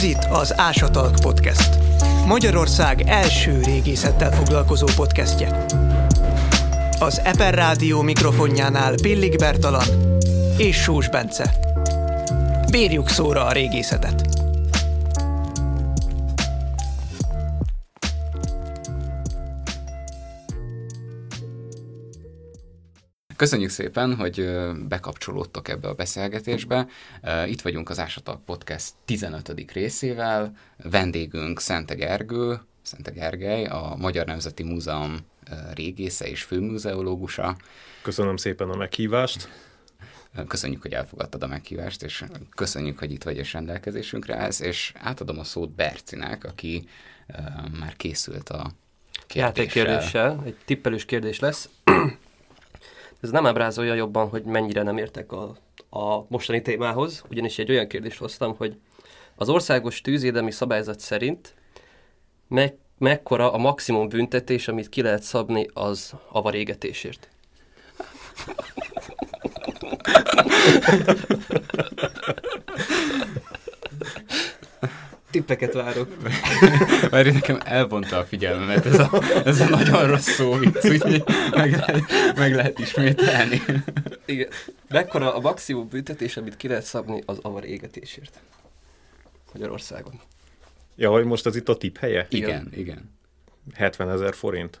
Ez itt az Ásatalk Podcast. Magyarország első régészettel foglalkozó podcastje. Az Eper Rádió mikrofonjánál Pillik Bertalan és Sós Bence. Bírjuk szóra a régészetet! Köszönjük szépen, hogy bekapcsolódtok ebbe a beszélgetésbe. Itt vagyunk az Ásatak Podcast 15. részével. Vendégünk Szente Gergő, Szente Gergely, a Magyar Nemzeti Múzeum régésze és főmúzeológusa. Köszönöm szépen a meghívást. Köszönjük, hogy elfogadtad a meghívást, és köszönjük, hogy itt vagy és rendelkezésünkre állsz, és átadom a szót Bercinek, aki uh, már készült a kérdéssel. Játékkérdéssel, egy tippelős kérdés lesz. Ez nem ábrázolja jobban, hogy mennyire nem értek a, a mostani témához, ugyanis egy olyan kérdést hoztam, hogy az országos tűzédemi szabályzat szerint me- mekkora a maximum büntetés, amit ki lehet szabni az avarégetésért? Tippeket várok. Mert nekem elvonta a figyelmemet ez a, ez a nagyon rossz szó vicc, úgyhogy meg lehet, meg lehet ismételni. Igen. Mekkora a maximum büntetés, amit ki lehet szabni az avar égetésért Magyarországon? Ja, hogy most az itt a tip helye? Igen, igen. igen. 70 ezer forint.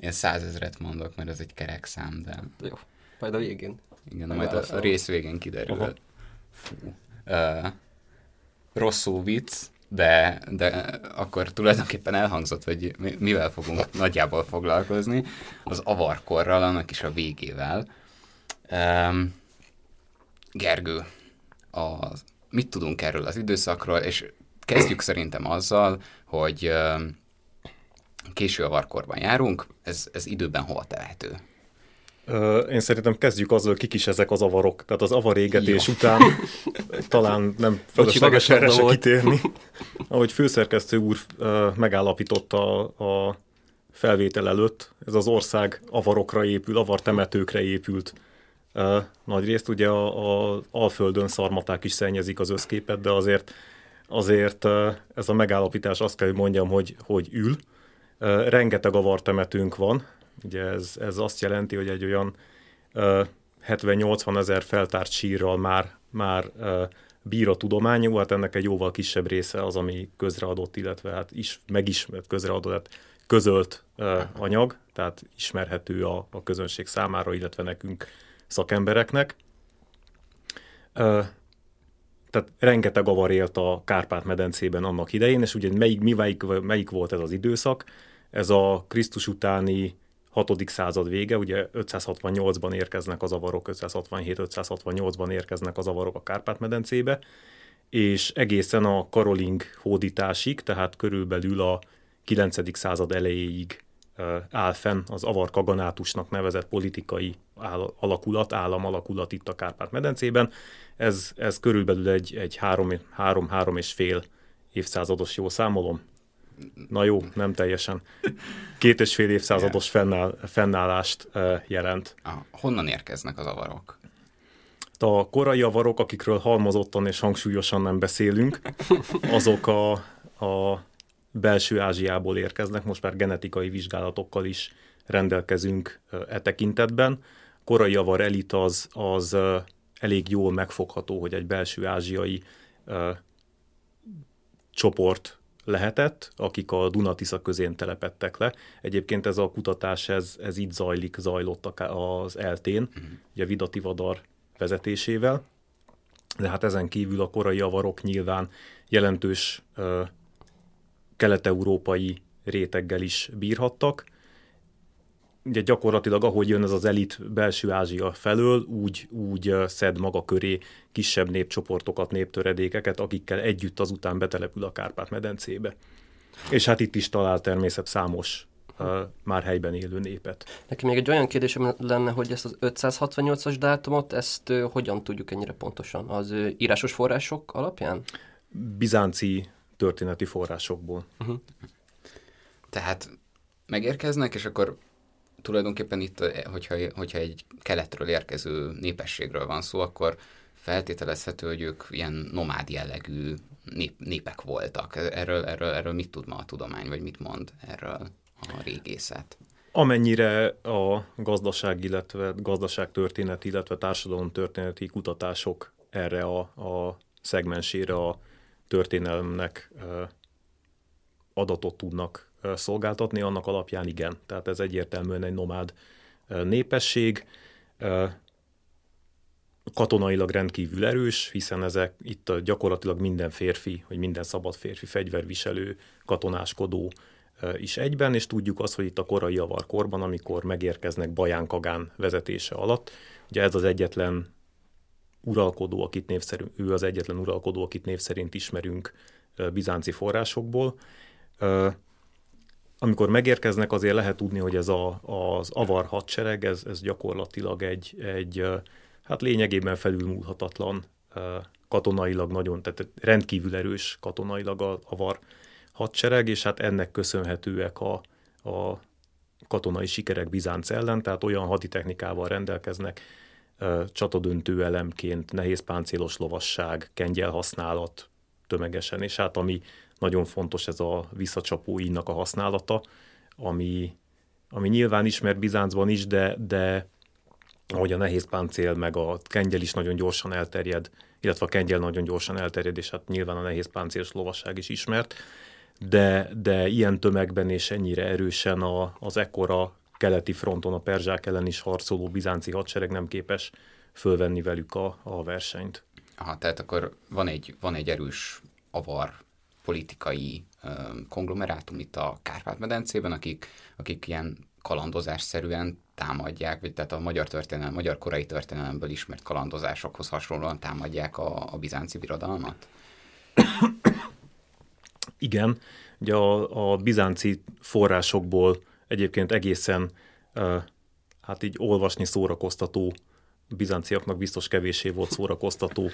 Én százezret mondok, mert ez egy kerek szám, de... Jó, majd a végén. Igen, majd a, a rész végén kiderül. Fú. Uh, rosszul vicc, de, de akkor tulajdonképpen elhangzott, hogy mivel fogunk nagyjából foglalkozni, az avarkorral, annak is a végével. Um, Gergő, a, mit tudunk erről az időszakról, és kezdjük szerintem azzal, hogy um, késő avarkorban járunk, ez, ez időben hol tehető? Én szerintem kezdjük azzal, kik is ezek az avarok. Tehát az avarégetés Jó. után talán nem felesleges erre se kitérni. Ahogy főszerkesztő úr megállapította a felvétel előtt, ez az ország avarokra épül, avartemetőkre épült. Nagy részt ugye a, a Alföldön szarmaták is szennyezik az összképet, de azért, azért ez a megállapítás azt kell, hogy mondjam, hogy, hogy ül. Rengeteg avartemetőnk van, Ugye ez, ez azt jelenti, hogy egy olyan uh, 70-80 ezer feltárt sírral már, már uh, bír a tudományú, hát ennek egy jóval kisebb része az, ami közreadott, illetve hát is megismert közreadott, hát közölt uh, anyag, tehát ismerhető a, a közönség számára, illetve nekünk szakembereknek. Uh, tehát rengeteg avar élt a Kárpát-medencében annak idején, és ugye melyik, melyik, melyik volt ez az időszak? Ez a Krisztus utáni 6. század vége, ugye 568-ban érkeznek az avarok, 567-568-ban érkeznek az avarok a Kárpát-medencébe, és egészen a karoling hódításig, tehát körülbelül a 9. század elejéig áll fenn az avar kaganátusnak nevezett politikai alakulat, állam alakulat itt a Kárpát-medencében. Ez, ez körülbelül egy, egy három, három, három és fél évszázados, jó számolom, na jó, nem teljesen. Két és fél évszázados fennáll, fennállást jelent. Ah, honnan érkeznek az avarok? A korai avarok, akikről halmozottan és hangsúlyosan nem beszélünk, azok a, a belső Ázsiából érkeznek, most már genetikai vizsgálatokkal is rendelkezünk e tekintetben. Korai avar elit az, az elég jól megfogható, hogy egy belső ázsiai csoport lehetett, akik a Dunatisza közén telepettek le. Egyébként ez a kutatás, ez, ez így zajlik, zajlott az eltén, uh-huh. ugye Vidati Vadar vezetésével, de hát ezen kívül a korai avarok nyilván jelentős uh, kelet-európai réteggel is bírhattak, ugye gyakorlatilag ahogy jön ez az elit belső Ázsia felől, úgy, úgy szed maga köré kisebb népcsoportokat, néptöredékeket, akikkel együtt azután betelepül a Kárpát-medencébe. És hát itt is talál természet számos már helyben élő népet. Neki még egy olyan kérdésem lenne, hogy ezt az 568-as dátumot, ezt hogyan tudjuk ennyire pontosan? Az írásos források alapján? Bizánci történeti forrásokból. Uh-huh. Tehát megérkeznek, és akkor tulajdonképpen itt, eh, hogyha, hogyha egy keletről érkező népességről van szó, akkor feltételezhető, hogy ők ilyen nomád jellegű nép, népek voltak. Erről, erről, erről mit tud ma a tudomány, vagy mit mond erről a régészet? Amennyire a gazdaság, illetve gazdaságtörténet, illetve társadalomtörténeti kutatások erre a, a szegmensére a történelemnek adatot tudnak szolgáltatni, annak alapján igen. Tehát ez egyértelműen egy nomád népesség, katonailag rendkívül erős, hiszen ezek itt gyakorlatilag minden férfi, vagy minden szabad férfi fegyverviselő, katonáskodó is egyben, és tudjuk azt, hogy itt a korai avarkorban, amikor megérkeznek Baján Kagán vezetése alatt, ugye ez az egyetlen uralkodó, akit név ő az egyetlen uralkodó, akit név szerint ismerünk bizánci forrásokból. Amikor megérkeznek, azért lehet tudni, hogy ez a, az avar hadsereg, ez, ez gyakorlatilag egy, egy hát lényegében felülmúlhatatlan katonailag nagyon, tehát rendkívül erős katonailag a avar hadsereg, és hát ennek köszönhetőek a, a katonai sikerek Bizánc ellen, tehát olyan haditechnikával rendelkeznek, csatadöntő elemként nehéz páncélos lovasság, kengyel használat tömegesen, és hát ami nagyon fontos, ez a visszacsapó íjnak a használata, ami, ami nyilván ismert Bizáncban is, de, de ahogy a nehéz páncél meg a kengyel is nagyon gyorsan elterjed, illetve a kengyel nagyon gyorsan elterjed, és hát nyilván a nehéz páncélos lovasság is ismert, de, de ilyen tömegben és ennyire erősen a, az ekkora keleti fronton a perzsák ellen is harcoló bizánci hadsereg nem képes fölvenni velük a, a versenyt. Aha, tehát akkor van egy, van egy erős avar politikai um, konglomerátum itt a Kárpát-medencében, akik, akik ilyen kalandozásszerűen támadják, vagy tehát a magyar történelem, magyar korai történelemből ismert kalandozásokhoz hasonlóan támadják a, a bizánci birodalmat? Igen, ugye a, a bizánci forrásokból egyébként egészen hát így olvasni szórakoztató, bizánciaknak biztos kevésé volt szórakoztató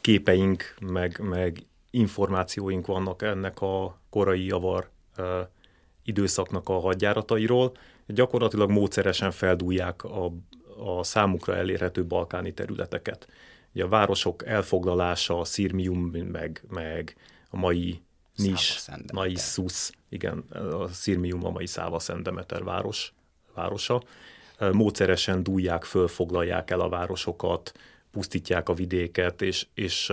képeink, meg, meg információink vannak ennek a korai javar időszaknak a hadjáratairól. Gyakorlatilag módszeresen feldúlják a, a számukra elérhető balkáni területeket. Ugye a városok elfoglalása, a Szirmium, meg, meg a mai Nis, Naissus, igen, a Szirmium a mai Száva Szendemeter város, városa. Módszeresen dúlják föl, foglalják el a városokat, pusztítják a vidéket, és, és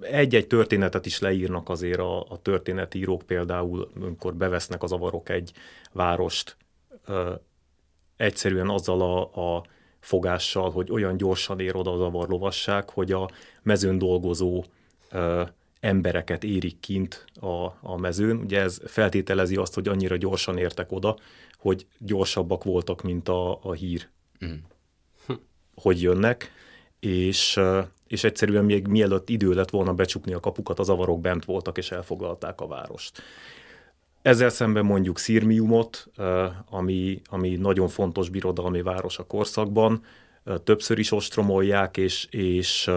egy-egy történetet is leírnak azért a, a történetírók, például amikor bevesznek az avarok egy várost, egyszerűen azzal a, a fogással, hogy olyan gyorsan ér oda az avarlovasság, hogy a mezőn dolgozó embereket érik kint a, a mezőn. Ugye ez feltételezi azt, hogy annyira gyorsan értek oda, hogy gyorsabbak voltak, mint a, a hír, mm. hogy jönnek, és, és egyszerűen még mielőtt idő lett volna becsukni a kapukat, az avarok bent voltak, és elfoglalták a várost. Ezzel szemben mondjuk Szirmiumot, ami, ami nagyon fontos birodalmi város a korszakban, többször is ostromolják, és, és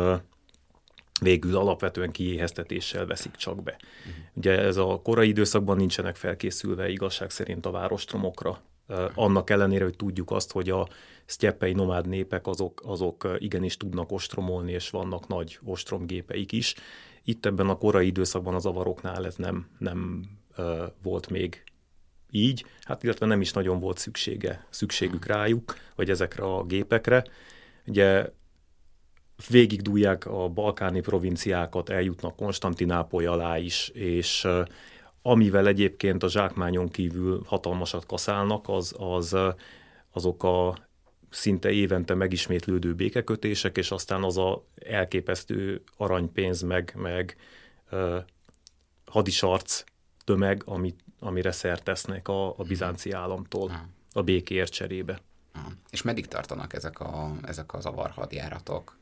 végül alapvetően kiéheztetéssel veszik csak be. Uh-huh. Ugye ez a korai időszakban nincsenek felkészülve igazság szerint a várostromokra, annak ellenére, hogy tudjuk azt, hogy a sztyeppei nomád népek azok, azok igenis tudnak ostromolni, és vannak nagy ostromgépeik is. Itt ebben a korai időszakban az avaroknál ez nem, nem uh, volt még így, hát illetve nem is nagyon volt szüksége, szükségük rájuk, vagy ezekre a gépekre. Ugye végigdúlják a balkáni provinciákat, eljutnak Konstantinápoly alá is, és amivel egyébként a zsákmányon kívül hatalmasat kaszálnak, az, az azok a szinte évente megismétlődő békekötések, és aztán az a elképesztő aranypénz, meg, meg uh, hadisarc tömeg, amit, amire szert tesznek a, a bizánci államtól a békéért cserébe. És meddig tartanak ezek, a, ezek az avarhadjáratok?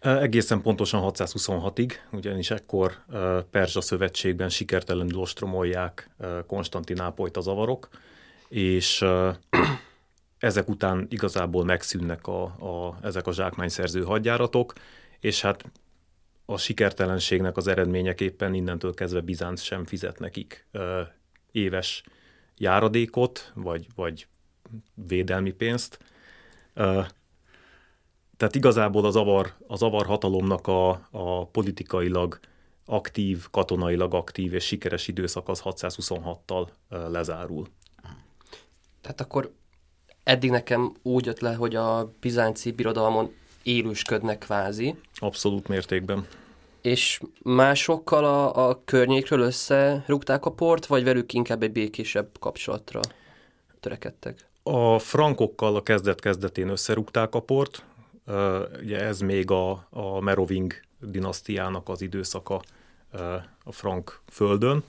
Egészen pontosan 626-ig, ugyanis ekkor Perzsa szövetségben sikertelenül ostromolják Konstantinápolyt az avarok, és ezek után igazából megszűnnek a, a, ezek a zsákmányszerző hadjáratok, és hát a sikertelenségnek az eredményeképpen innentől kezdve Bizánc sem fizet nekik éves járadékot, vagy, vagy védelmi pénzt. Tehát igazából az avar, az avar hatalomnak a, a politikailag aktív, katonailag aktív és sikeres időszak az 626-tal lezárul. Tehát akkor eddig nekem úgy jött le, hogy a bizánci birodalmon élősködnek kvázi. Abszolút mértékben. És másokkal a, a környékről összerúgták a port, vagy velük inkább egy békésebb kapcsolatra törekedtek? A frankokkal a kezdet-kezdetén összerúgták a port, ugye ez még a, a Meroving dinasztiának az időszaka a frank földön,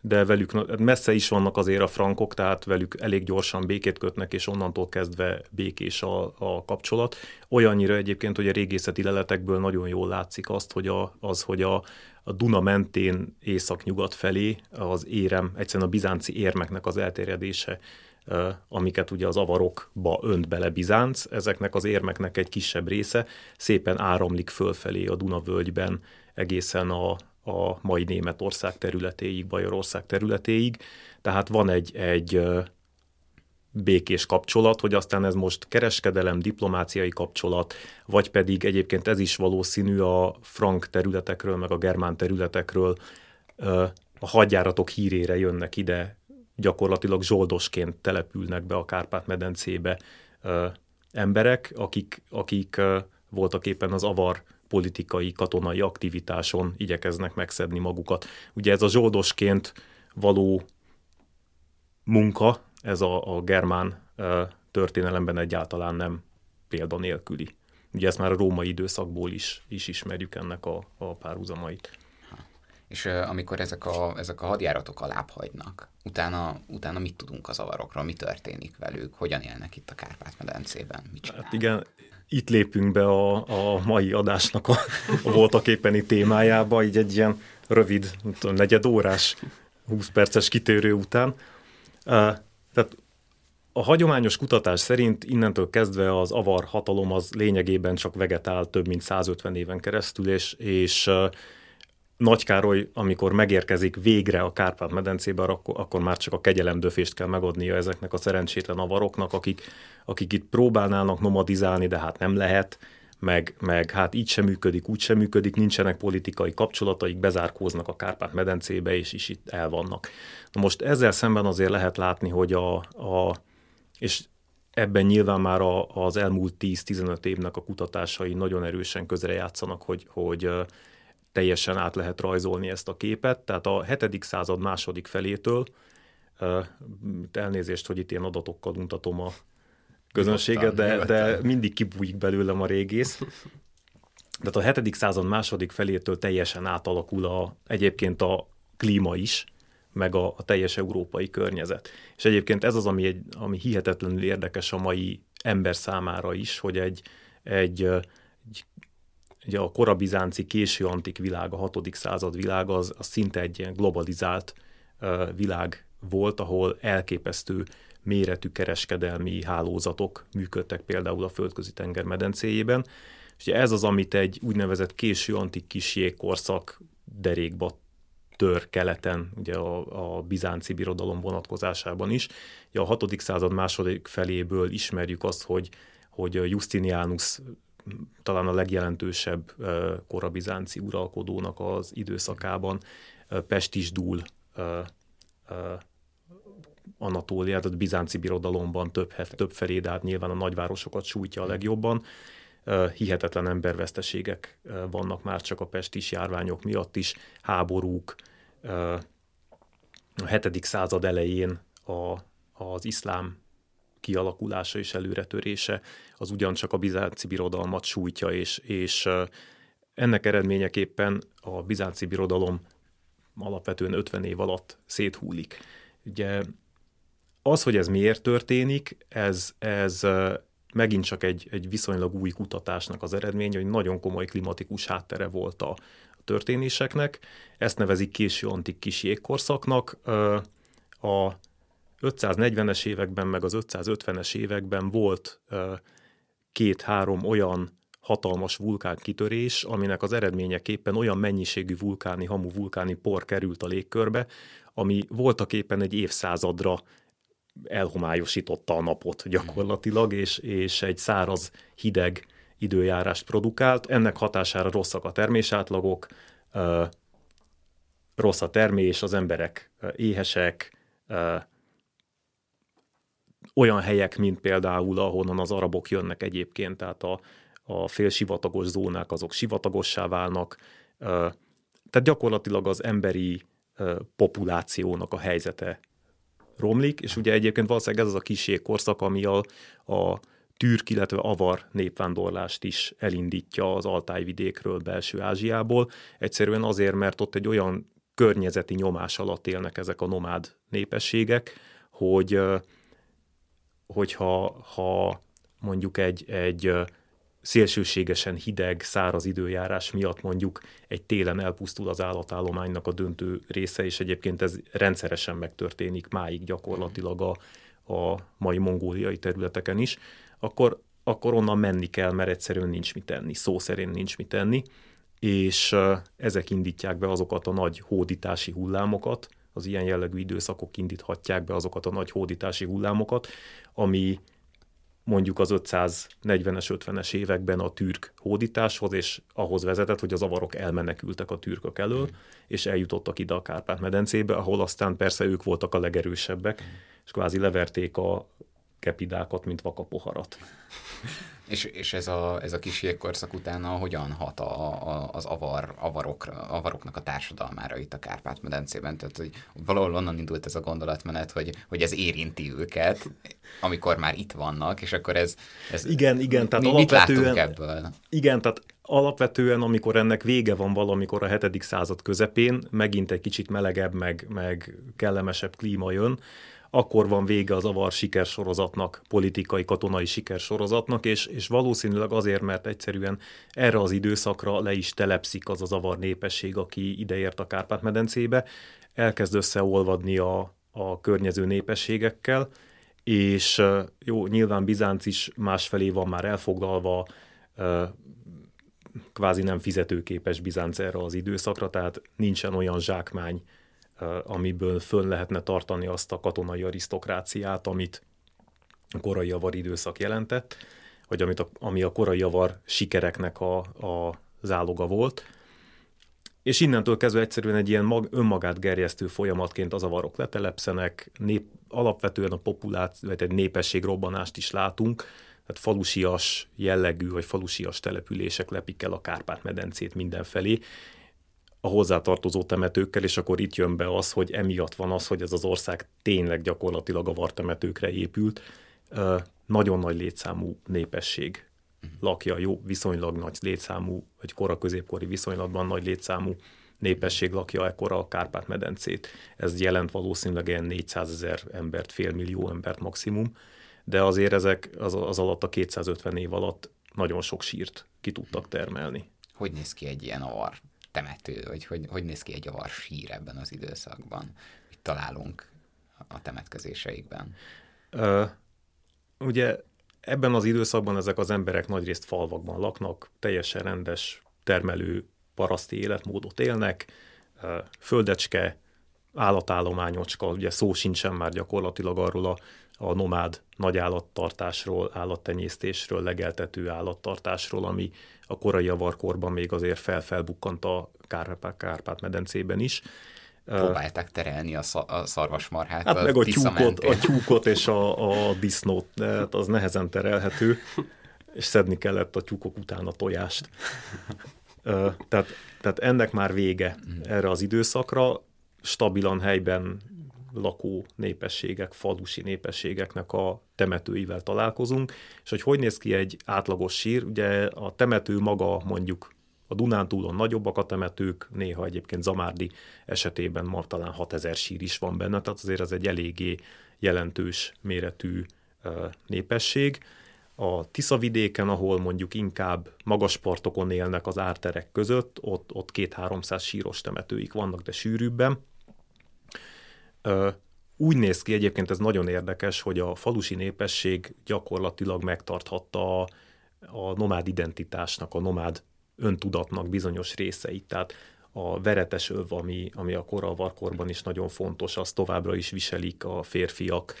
de velük messze is vannak azért a frankok, tehát velük elég gyorsan békét kötnek, és onnantól kezdve békés a, a kapcsolat. Olyannyira egyébként, hogy a régészeti leletekből nagyon jól látszik azt, hogy a, az, hogy a, a Duna mentén észak-nyugat felé az érem, egyszerűen a bizánci érmeknek az elterjedése amiket ugye az avarokba önt bele Bizánc, ezeknek az érmeknek egy kisebb része szépen áramlik fölfelé a Duna völgyben egészen a, a mai Németország területéig, Bajorország területéig. Tehát van egy, egy békés kapcsolat, hogy aztán ez most kereskedelem, diplomáciai kapcsolat, vagy pedig egyébként ez is valószínű a frank területekről, meg a germán területekről a hadjáratok hírére jönnek ide, gyakorlatilag zsoldosként települnek be a Kárpát-medencébe emberek, akik, akik voltak éppen az avar politikai, katonai aktivitáson igyekeznek megszedni magukat. Ugye ez a zsoldosként való munka, ez a, a germán történelemben egyáltalán nem példanélküli. Ugye ezt már a római időszakból is, is ismerjük ennek a, a párhuzamait. És amikor ezek a, ezek a hadjáratok alább hagynak, utána, utána mit tudunk az avarokról, mi történik velük, hogyan élnek itt a Kárpát-medencében, mit Hát igen, itt lépünk be a, a mai adásnak a, a voltak éppeni témájába, így egy ilyen rövid, negyed órás, 20 perces kitérő után. Tehát a hagyományos kutatás szerint innentől kezdve az avar hatalom az lényegében csak vegetál több mint 150 éven keresztül, és, és nagy Károly, amikor megérkezik végre a Kárpát-medencébe, akkor, akkor már csak a kegyelemdöfést kell megadnia ezeknek a szerencsétlen avaroknak, akik, akik itt próbálnának nomadizálni, de hát nem lehet, meg, meg hát így sem működik, úgy sem működik, nincsenek politikai kapcsolataik, bezárkóznak a Kárpát-medencébe, és is itt el vannak. Na most ezzel szemben azért lehet látni, hogy a, a és ebben nyilván már a, az elmúlt 10-15 évnek a kutatásai nagyon erősen közrejátszanak, hogy, hogy teljesen át lehet rajzolni ezt a képet. Tehát a 7. század második felétől, elnézést, hogy itt ilyen adatokkal untatom a közönséget, de, de mindig kibújik belőlem a régész. Tehát a 7. század második felétől teljesen átalakul a, egyébként a klíma is, meg a, a teljes európai környezet. És egyébként ez az, ami, egy, ami hihetetlenül érdekes a mai ember számára is, hogy egy, egy Ugye a korabizánci késő antik világ, a 6. század világ az, az szinte egy ilyen globalizált uh, világ volt, ahol elképesztő méretű kereskedelmi hálózatok működtek például a földközi tenger medencéjében. És ugye ez az, amit egy úgynevezett késő antik kis jégkorszak derékba tör keleten, ugye a, a bizánci birodalom vonatkozásában is. Ugye a 6. század második feléből ismerjük azt, hogy, hogy Justinianus talán a legjelentősebb korabizánci uralkodónak az időszakában Pest is dúl Anatóliát, tehát a bizánci birodalomban több, több felé, de hát nyilván a nagyvárosokat sújtja a legjobban. Hihetetlen emberveszteségek vannak már csak a pestis járványok miatt is, háborúk. A 7. század elején a, az iszlám kialakulása és előretörése az ugyancsak a bizánci birodalmat sújtja, és, és ennek eredményeképpen a bizánci birodalom alapvetően 50 év alatt széthúlik. Ugye az, hogy ez miért történik, ez, ez megint csak egy, egy viszonylag új kutatásnak az eredménye, hogy nagyon komoly klimatikus háttere volt a, történéseknek. Ezt nevezik késő antik kis jégkorszaknak. A 540-es években, meg az 550-es években volt két-három olyan hatalmas vulkánkitörés, aminek az eredményeképpen olyan mennyiségű vulkáni, hamu vulkáni por került a légkörbe, ami voltak éppen egy évszázadra elhomályosította a napot gyakorlatilag, és, és egy száraz, hideg időjárást produkált. Ennek hatására rosszak a termésátlagok, rossz a termés, az emberek éhesek, olyan helyek, mint például, ahonnan az arabok jönnek egyébként, tehát a, a félsivatagos zónák, azok sivatagossá válnak, tehát gyakorlatilag az emberi populációnak a helyzete romlik, és ugye egyébként valószínűleg ez az a kiség korszak, ami a, a türk, illetve avar népvándorlást is elindítja az Altájvidékről, belső Ázsiából. Egyszerűen azért, mert ott egy olyan környezeti nyomás alatt élnek ezek a nomád népességek, hogy hogyha ha mondjuk egy, egy szélsőségesen hideg, száraz időjárás miatt mondjuk egy télen elpusztul az állatállománynak a döntő része, és egyébként ez rendszeresen megtörténik máig gyakorlatilag a, a mai mongóliai területeken is, akkor, akkor onnan menni kell, mert egyszerűen nincs mit tenni, szó szerint nincs mit tenni, és ezek indítják be azokat a nagy hódítási hullámokat, az ilyen jellegű időszakok indíthatják be azokat a nagy hódítási hullámokat, ami mondjuk az 540-es, 50-es években a türk hódításhoz, és ahhoz vezetett, hogy az avarok elmenekültek a türkök elől, és eljutottak ide a Kárpát-medencébe, ahol aztán persze ők voltak a legerősebbek, és kvázi leverték a kepidákat, mint vakapoharat. És, és ez, a, ez a kis jégkorszak utána hogyan hat a, a, az avar, avarokra, avaroknak a társadalmára itt a Kárpát-medencében? Tehát, hogy valahol onnan indult ez a gondolatmenet, hogy, hogy ez érinti őket, amikor már itt vannak, és akkor ez... ez igen, igen, tehát mi, alapvetően... Mit ebből? Igen, tehát alapvetően, amikor ennek vége van valamikor a 7. század közepén, megint egy kicsit melegebb, meg, meg kellemesebb klíma jön, akkor van vége az avar sikersorozatnak, politikai, katonai sikersorozatnak, és, és valószínűleg azért, mert egyszerűen erre az időszakra le is telepszik az az avar népesség, aki ideért a Kárpát-medencébe, elkezd összeolvadni a, a környező népességekkel, és jó, nyilván Bizánc is másfelé van már elfoglalva, kvázi nem fizetőképes Bizánc erre az időszakra, tehát nincsen olyan zsákmány, amiből föl lehetne tartani azt a katonai arisztokráciát, amit a korai javar időszak jelentett, vagy amit a, ami a korai javar sikereknek a, a záloga volt. És innentől kezdve egyszerűen egy ilyen mag, önmagát gerjesztő folyamatként az avarok letelepszenek, nép, alapvetően a populáció, vagy egy népesség robbanást is látunk, tehát falusias jellegű, vagy falusias települések lepik el a Kárpát-medencét mindenfelé, a hozzátartozó temetőkkel, és akkor itt jön be az, hogy emiatt van az, hogy ez az ország tényleg gyakorlatilag a vartemetőkre épült. Nagyon nagy létszámú népesség lakja, jó, viszonylag nagy létszámú, vagy kora középkori viszonylatban nagy létszámú népesség lakja ekkora a Kárpát-medencét. Ez jelent valószínűleg ilyen 400 ezer embert, fél millió embert maximum, de azért ezek az, az alatt a 250 év alatt nagyon sok sírt ki tudtak termelni. Hogy néz ki egy ilyen avar temető, vagy hogy, hogy néz ki egy avar sír ebben az időszakban? Mit találunk a temetkezéseikben? Ö, ugye ebben az időszakban ezek az emberek nagyrészt falvakban laknak, teljesen rendes, termelő paraszti életmódot élnek, földecske, állatállományocska, ugye szó sincsen már gyakorlatilag arról a, a nomád nagy állattartásról, állattenyésztésről, legeltető állattartásról, ami a korai javarkorban még azért felfelbukkant a Kárpát-medencében is. Próbálták terelni a, sz- a szarvasmarhát. Hát a meg a tyúkot, a tyúkot és a, a disznót, de hát az nehezen terelhető, és szedni kellett a tyúkok után a tojást. tehát, tehát ennek már vége erre az időszakra. Stabilan helyben lakó népességek, falusi népességeknek a temetőivel találkozunk, és hogy hogy néz ki egy átlagos sír, ugye a temető maga mondjuk a Dunántúlon nagyobbak a temetők, néha egyébként Zamárdi esetében ma talán 6000 sír is van benne, tehát azért ez egy eléggé jelentős méretű népesség. A Tiszavidéken, ahol mondjuk inkább magas partokon élnek az árterek között, ott, ott két-háromszáz síros temetőik vannak, de sűrűbben. Úgy néz ki egyébként, ez nagyon érdekes, hogy a falusi népesség gyakorlatilag megtarthatta a, nomád identitásnak, a nomád öntudatnak bizonyos részeit. Tehát a veretes öv, ami, ami a kora varkorban is nagyon fontos, az továbbra is viselik a férfiak.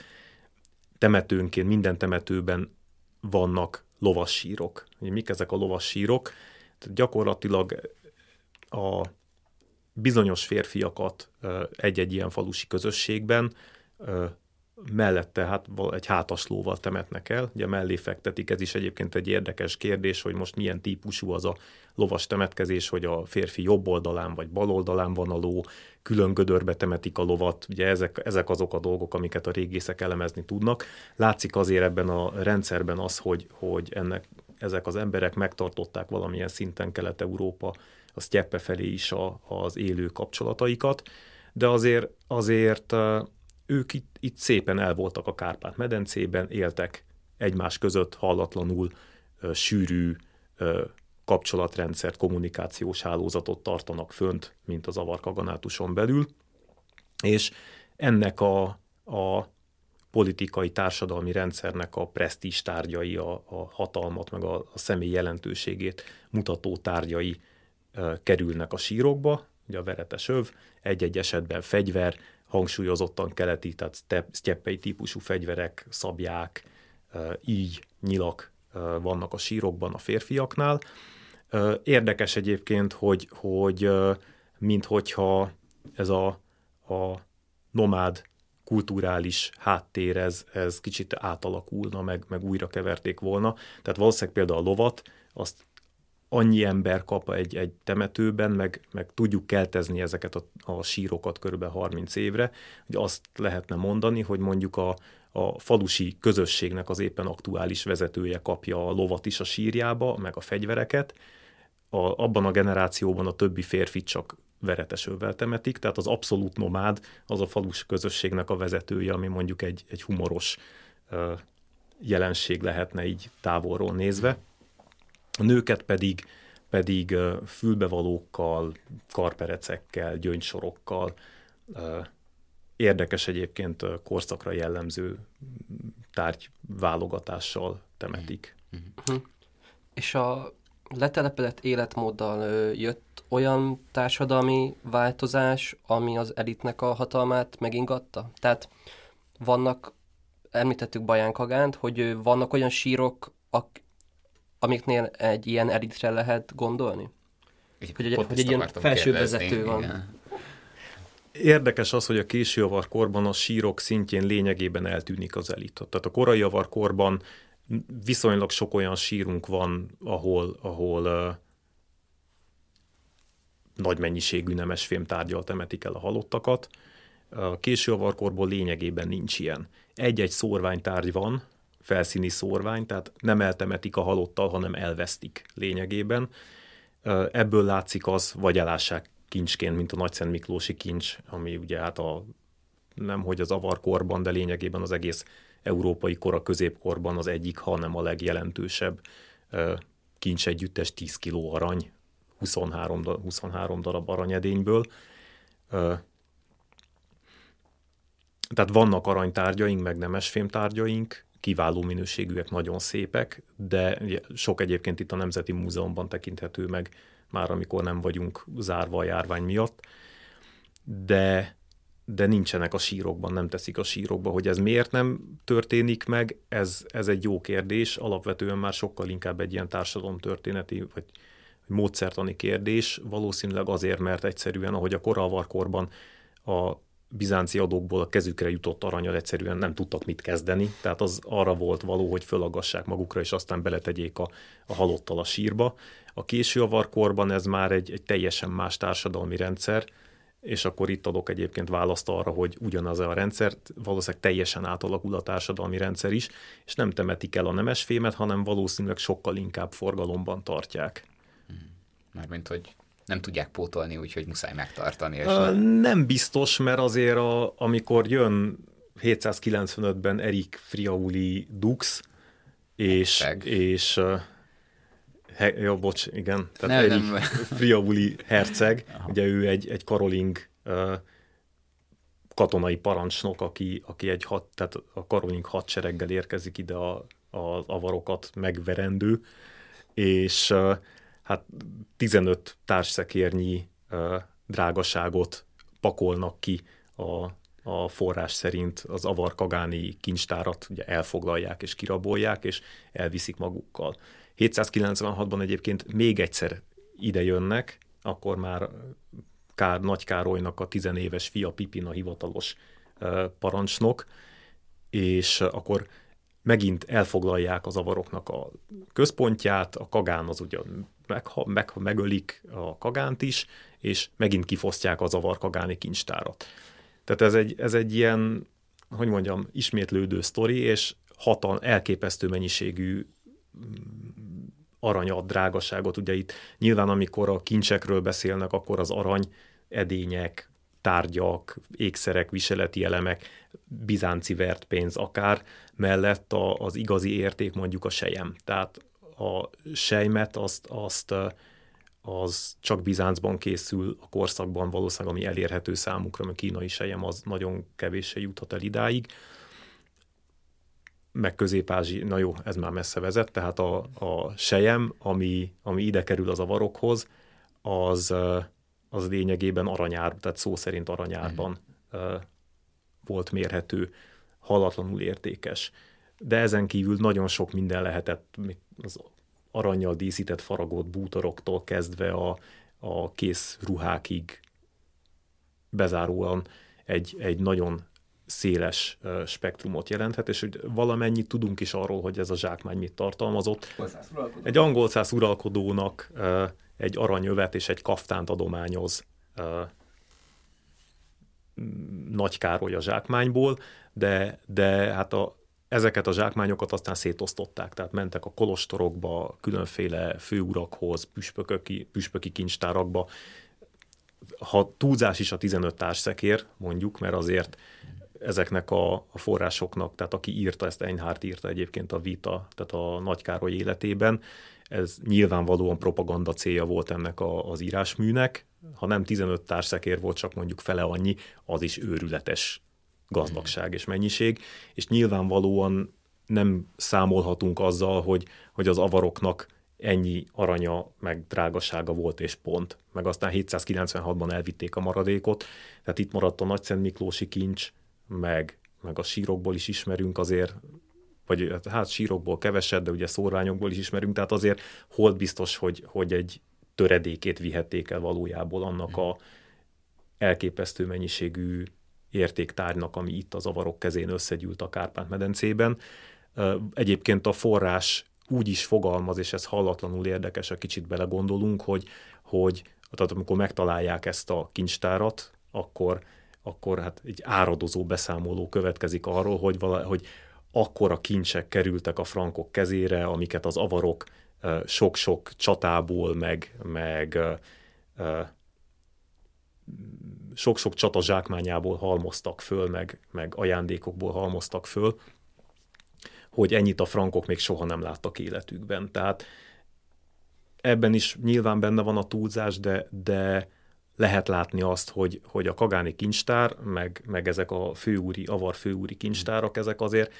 Temetőnként, minden temetőben vannak lovassírok. Mik ezek a lovassírok? Tehát gyakorlatilag a bizonyos férfiakat egy-egy ilyen falusi közösségben mellette hát egy hátaslóval temetnek el, ugye mellé fektetik, ez is egyébként egy érdekes kérdés, hogy most milyen típusú az a lovas temetkezés, hogy a férfi jobb oldalán vagy bal oldalán van a ló, külön gödörbe temetik a lovat, ugye ezek, ezek azok a dolgok, amiket a régészek elemezni tudnak. Látszik azért ebben a rendszerben az, hogy, hogy ennek, ezek az emberek megtartották valamilyen szinten Kelet-Európa, a sztyeppe felé is a, az élő kapcsolataikat, de azért, azért ők itt, itt szépen el voltak a Kárpát-medencében, éltek egymás között hallatlanul sűrű kapcsolatrendszert, kommunikációs hálózatot tartanak fönt, mint az avarkaganátuson belül, és ennek a, a politikai, társadalmi rendszernek a presztízs tárgyai, a, a hatalmat, meg a, a személy jelentőségét mutató tárgyai kerülnek a sírokba, ugye a veretes öv, egy-egy esetben fegyver, hangsúlyozottan keleti, tehát sztyeppei típusú fegyverek, szabják, így nyilak vannak a sírokban a férfiaknál. Érdekes egyébként, hogy, hogy minthogyha ez a, a nomád kulturális háttér, ez, ez kicsit átalakulna, meg, meg újra keverték volna. Tehát valószínűleg például a lovat, azt annyi ember kap egy, egy temetőben, meg, meg tudjuk keltezni ezeket a, a sírokat körülbelül 30 évre, hogy azt lehetne mondani, hogy mondjuk a, a falusi közösségnek az éppen aktuális vezetője kapja a lovat is a sírjába, meg a fegyvereket, a, abban a generációban a többi férfit csak veretesővel temetik, tehát az abszolút nomád az a falusi közösségnek a vezetője, ami mondjuk egy, egy humoros ö, jelenség lehetne így távolról nézve. A nőket pedig, pedig fülbevalókkal, karperecekkel, gyöngysorokkal, érdekes egyébként korszakra jellemző tárgy válogatással temetik. Uh-huh. És a letelepedett életmóddal jött olyan társadalmi változás, ami az elitnek a hatalmát megingatta? Tehát vannak, említettük Baján Kagánt, hogy vannak olyan sírok, ak- amiknél egy ilyen editre lehet gondolni? Hogy egy, hogy egy ilyen felső vezető van. Igen. Érdekes az, hogy a késő avarkorban a sírok szintjén lényegében eltűnik az elit. Tehát a korai avarkorban viszonylag sok olyan sírunk van, ahol, ahol uh, nagy mennyiségű nemesfém tárgyal temetik el a halottakat. A késő avarkorból lényegében nincs ilyen. Egy-egy szórványtárgy van, felszíni szórvány, tehát nem eltemetik a halottal, hanem elvesztik lényegében. Ebből látszik az, vagy elássák kincsként, mint a Nagyszent Miklósi kincs, ami ugye hát a, nem hogy az avarkorban, de lényegében az egész európai kora középkorban az egyik, hanem a legjelentősebb kincs együttes 10 kiló arany, 23, 23 darab aranyedényből. Tehát vannak aranytárgyaink, meg nemesfémtárgyaink, kiváló minőségűek, nagyon szépek, de sok egyébként itt a Nemzeti Múzeumban tekinthető meg, már amikor nem vagyunk zárva a járvány miatt, de, de nincsenek a sírokban, nem teszik a sírokba. Hogy ez miért nem történik meg, ez, ez egy jó kérdés, alapvetően már sokkal inkább egy ilyen társadalomtörténeti, vagy módszertani kérdés, valószínűleg azért, mert egyszerűen, ahogy a koralvarkorban a bizánci adókból a kezükre jutott aranyal egyszerűen nem tudtak mit kezdeni, tehát az arra volt való, hogy fölaggassák magukra, és aztán beletegyék a, a halottal a sírba. A késő avarkorban ez már egy, egy teljesen más társadalmi rendszer, és akkor itt adok egyébként választ arra, hogy ugyanaz a rendszer, valószínűleg teljesen átalakul a társadalmi rendszer is, és nem temetik el a nemesfémet, hanem valószínűleg sokkal inkább forgalomban tartják. Mármint, hogy nem tudják pótolni, úgyhogy muszáj megtartani. És uh, nem biztos, mert azért a, amikor jön 795-ben Erik Friauli Dux, és, Herceg. és uh, he, jó, bocs, igen, tehát nem, Erik nem. Friauli herceg, Aha. ugye ő egy, egy karoling uh, katonai parancsnok, aki, aki egy hat, tehát a karoling hadsereggel érkezik ide a, a avarokat megverendő, és uh, hát 15 társszekérnyi drágaságot pakolnak ki a, a forrás szerint az avar-kagáni kincstárat ugye elfoglalják és kirabolják, és elviszik magukkal. 796-ban egyébként még egyszer ide jönnek, akkor már Kár, Nagy Károlynak a tizenéves fia Pipin a hivatalos parancsnok, és akkor megint elfoglalják az avaroknak a központját, a kagán az ugye meg, meg, megölik a kagánt is, és megint kifosztják az avar kagáni kincstárat. Tehát ez egy, ez egy ilyen, hogy mondjam, ismétlődő sztori, és hatal, elképesztő mennyiségű aranyat, drágaságot. Ugye itt nyilván, amikor a kincsekről beszélnek, akkor az arany edények, tárgyak, ékszerek, viseleti elemek, bizánci vert pénz akár, mellett a, az igazi érték mondjuk a sejem. Tehát a sejmet azt, azt az csak Bizáncban készül a korszakban valószínűleg, ami elérhető számukra, mert kínai sejem az nagyon kevéssé juthat el idáig. Meg közép na jó, ez már messze vezet, tehát a, a sejem, ami, ami ide kerül az avarokhoz, az, az lényegében aranyár, tehát szó szerint aranyárban uh-huh. volt mérhető, hallatlanul értékes. De ezen kívül nagyon sok minden lehetett, az aranyjal díszített faragott bútoroktól kezdve a, a kész ruhákig bezáróan egy, egy nagyon széles spektrumot jelenthet, és hogy valamennyit tudunk is arról, hogy ez a zsákmány mit tartalmazott. Egy angol száz uralkodónak egy aranyövet és egy kaftánt adományoz Nagy Károly a zsákmányból, de, de hát a, ezeket a zsákmányokat aztán szétosztották, tehát mentek a kolostorokba, különféle főurakhoz, püspököki, püspöki kincstárakba. Ha túlzás is a 15 társszekér, mondjuk, mert azért ezeknek a, a forrásoknak, tehát aki írta, ezt Einhardt írta egyébként a Vita, tehát a Nagykároly életében, ez nyilvánvalóan propaganda célja volt ennek a, az írásműnek. Ha nem 15 társszekér volt, csak mondjuk fele annyi, az is őrületes gazdagság és mennyiség, és nyilvánvalóan nem számolhatunk azzal, hogy, hogy az avaroknak ennyi aranya, meg drágasága volt, és pont. Meg aztán 796-ban elvitték a maradékot, tehát itt maradt a Nagyszent Miklósi kincs, meg, meg a sírokból is ismerünk azért, vagy hát sírokból keveset, de ugye szórványokból is ismerünk, tehát azért hol biztos, hogy, hogy egy töredékét vihették el valójából annak a elképesztő mennyiségű értéktárnak, ami itt az avarok kezén összegyűlt a Kárpát-medencében. Egyébként a forrás úgy is fogalmaz, és ez hallatlanul érdekes, ha kicsit belegondolunk, hogy, hogy tehát amikor megtalálják ezt a kincstárat, akkor, akkor hát egy áradozó beszámoló következik arról, hogy, vala, hogy akkora kincsek kerültek a frankok kezére, amiket az avarok sok-sok csatából, meg, meg sok-sok csata zsákmányából halmoztak föl, meg, meg ajándékokból halmoztak föl, hogy ennyit a frankok még soha nem láttak életükben. Tehát ebben is nyilván benne van a túlzás, de, de lehet látni azt, hogy, hogy a kagáni kincstár, meg, meg ezek a főúri, avar főúri kincstárak, ezek azért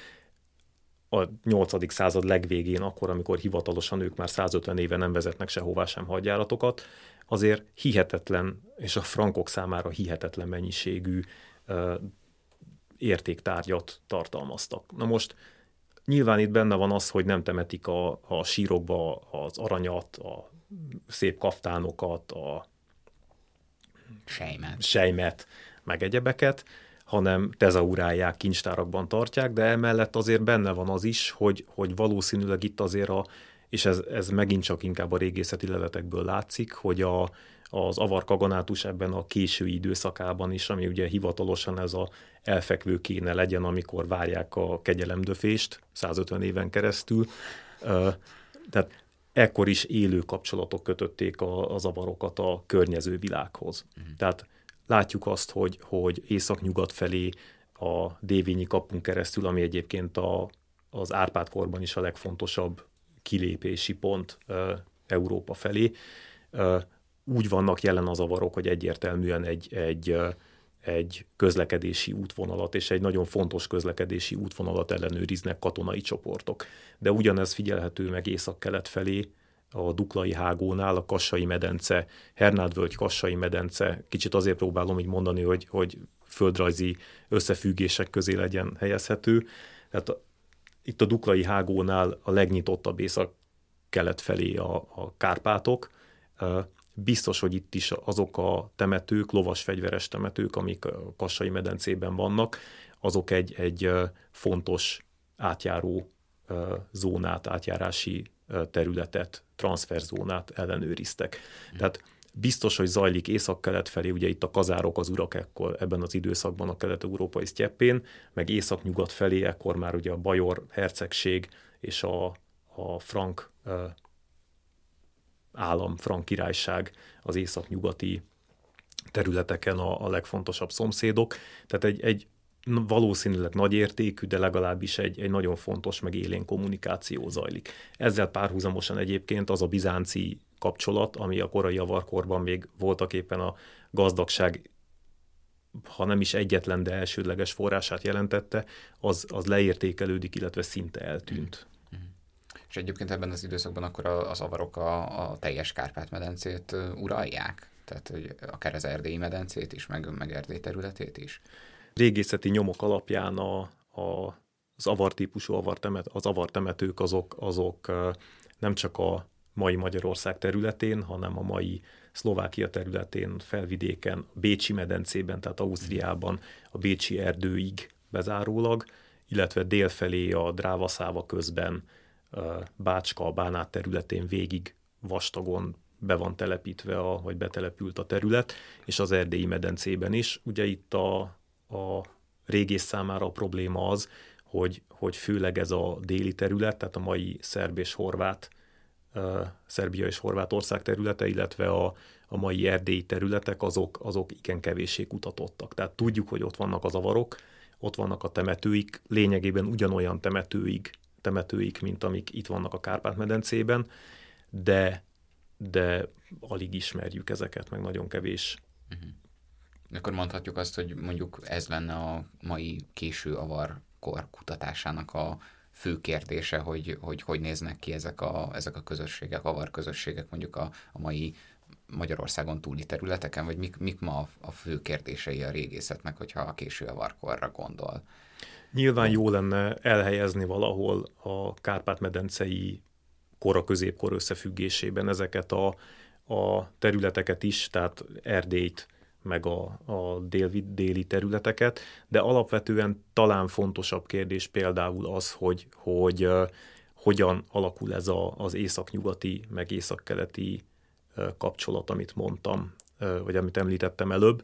a 8. század legvégén, akkor, amikor hivatalosan ők már 150 éve nem vezetnek sehová sem hadjáratokat, azért hihetetlen, és a frankok számára hihetetlen mennyiségű uh, értéktárgyat tartalmaztak. Na most nyilván itt benne van az, hogy nem temetik a, a sírokba az aranyat, a szép kaftánokat, a sejmet, sejmet meg egyebeket, hanem tezaurálják, kincstárakban tartják, de emellett azért benne van az is, hogy, hogy valószínűleg itt azért a, és ez, ez megint csak inkább a régészeti leletekből látszik, hogy a, az avar kaganátus ebben a késői időszakában is, ami ugye hivatalosan ez a elfekvő kéne legyen, amikor várják a kegyelemdöfést 150 éven keresztül. Tehát ekkor is élő kapcsolatok kötötték az avarokat a környező világhoz. Uh-huh. Tehát látjuk azt, hogy, hogy észak-nyugat felé a Dévényi kapunk keresztül, ami egyébként a, az Árpád korban is a legfontosabb kilépési pont Európa felé. Úgy vannak jelen az avarok, hogy egyértelműen egy, egy, egy közlekedési útvonalat és egy nagyon fontos közlekedési útvonalat ellenőriznek katonai csoportok. De ugyanez figyelhető meg észak-kelet felé, a Duklai hágónál, a Kassai medence, Hernádvölgy Kassai medence, kicsit azért próbálom így mondani, hogy, hogy földrajzi összefüggések közé legyen helyezhető. Tehát itt a Duklai hágónál a legnyitottabb észak kelet felé a, a Kárpátok. Biztos, hogy itt is azok a temetők, lovas fegyveres temetők, amik a Kassai medencében vannak, azok egy, egy fontos átjáró zónát, átjárási területet, transferzónát ellenőriztek. Tehát biztos, hogy zajlik észak-kelet felé, ugye itt a kazárok, az urak ekkor ebben az időszakban a kelet-európai sztyeppén, meg észak-nyugat felé ekkor már ugye a Bajor hercegség és a, a frank állam, frank királyság az észak-nyugati területeken a, a legfontosabb szomszédok. Tehát egy, egy valószínűleg nagy értékű, de legalábbis egy, egy nagyon fontos, meg élén kommunikáció zajlik. Ezzel párhuzamosan egyébként az a bizánci kapcsolat, ami a korai avarkorban még voltak éppen a gazdagság ha nem is egyetlen, de elsődleges forrását jelentette, az, az leértékelődik, illetve szinte eltűnt. És egyébként ebben az időszakban akkor az avarok a, a teljes Kárpát-medencét uralják? Tehát hogy akár az erdélyi medencét is, meg, meg erdély területét is? Régészeti nyomok alapján a, a, az avar típusú avartemet, az avartemetők azok, azok nem csak a mai Magyarország területén, hanem a mai Szlovákia területén, felvidéken, Bécsi medencében, tehát Ausztriában, a Bécsi erdőig bezárólag, illetve délfelé a Drávaszáva közben Bácska, a Bánát területén végig vastagon be van telepítve, a, vagy betelepült a terület, és az erdélyi medencében is. Ugye itt a, a régész számára a probléma az, hogy, hogy főleg ez a déli terület, tehát a mai szerb és horvát, Szerbia és Horvátország területe, illetve a, a mai erdélyi területek, azok, azok igen kevéssé kutatottak. Tehát tudjuk, hogy ott vannak az avarok, ott vannak a temetőik, lényegében ugyanolyan temetőik temetőik, mint amik itt vannak a Kárpát-medencében, de, de alig ismerjük ezeket, meg nagyon kevés. Uh-huh. Akkor mondhatjuk azt, hogy mondjuk ez lenne a mai késő avar kor kutatásának a fő kérdése, hogy, hogy hogy néznek ki ezek a, ezek a közösségek, avar közösségek mondjuk a, a mai Magyarországon túli területeken, vagy mik, mik ma a, a fő kérdései a régészetnek, hogyha a késő avarkorra gondol? Nyilván jó lenne elhelyezni valahol a Kárpát-medencei kora középkor összefüggésében ezeket a, a területeket is, tehát Erdélyt, meg a, a déli, déli területeket, de alapvetően talán fontosabb kérdés például az, hogy, hogy hogyan alakul ez a, az északnyugati, meg északkeleti uh, kapcsolat, amit mondtam, vagy amit említettem előbb.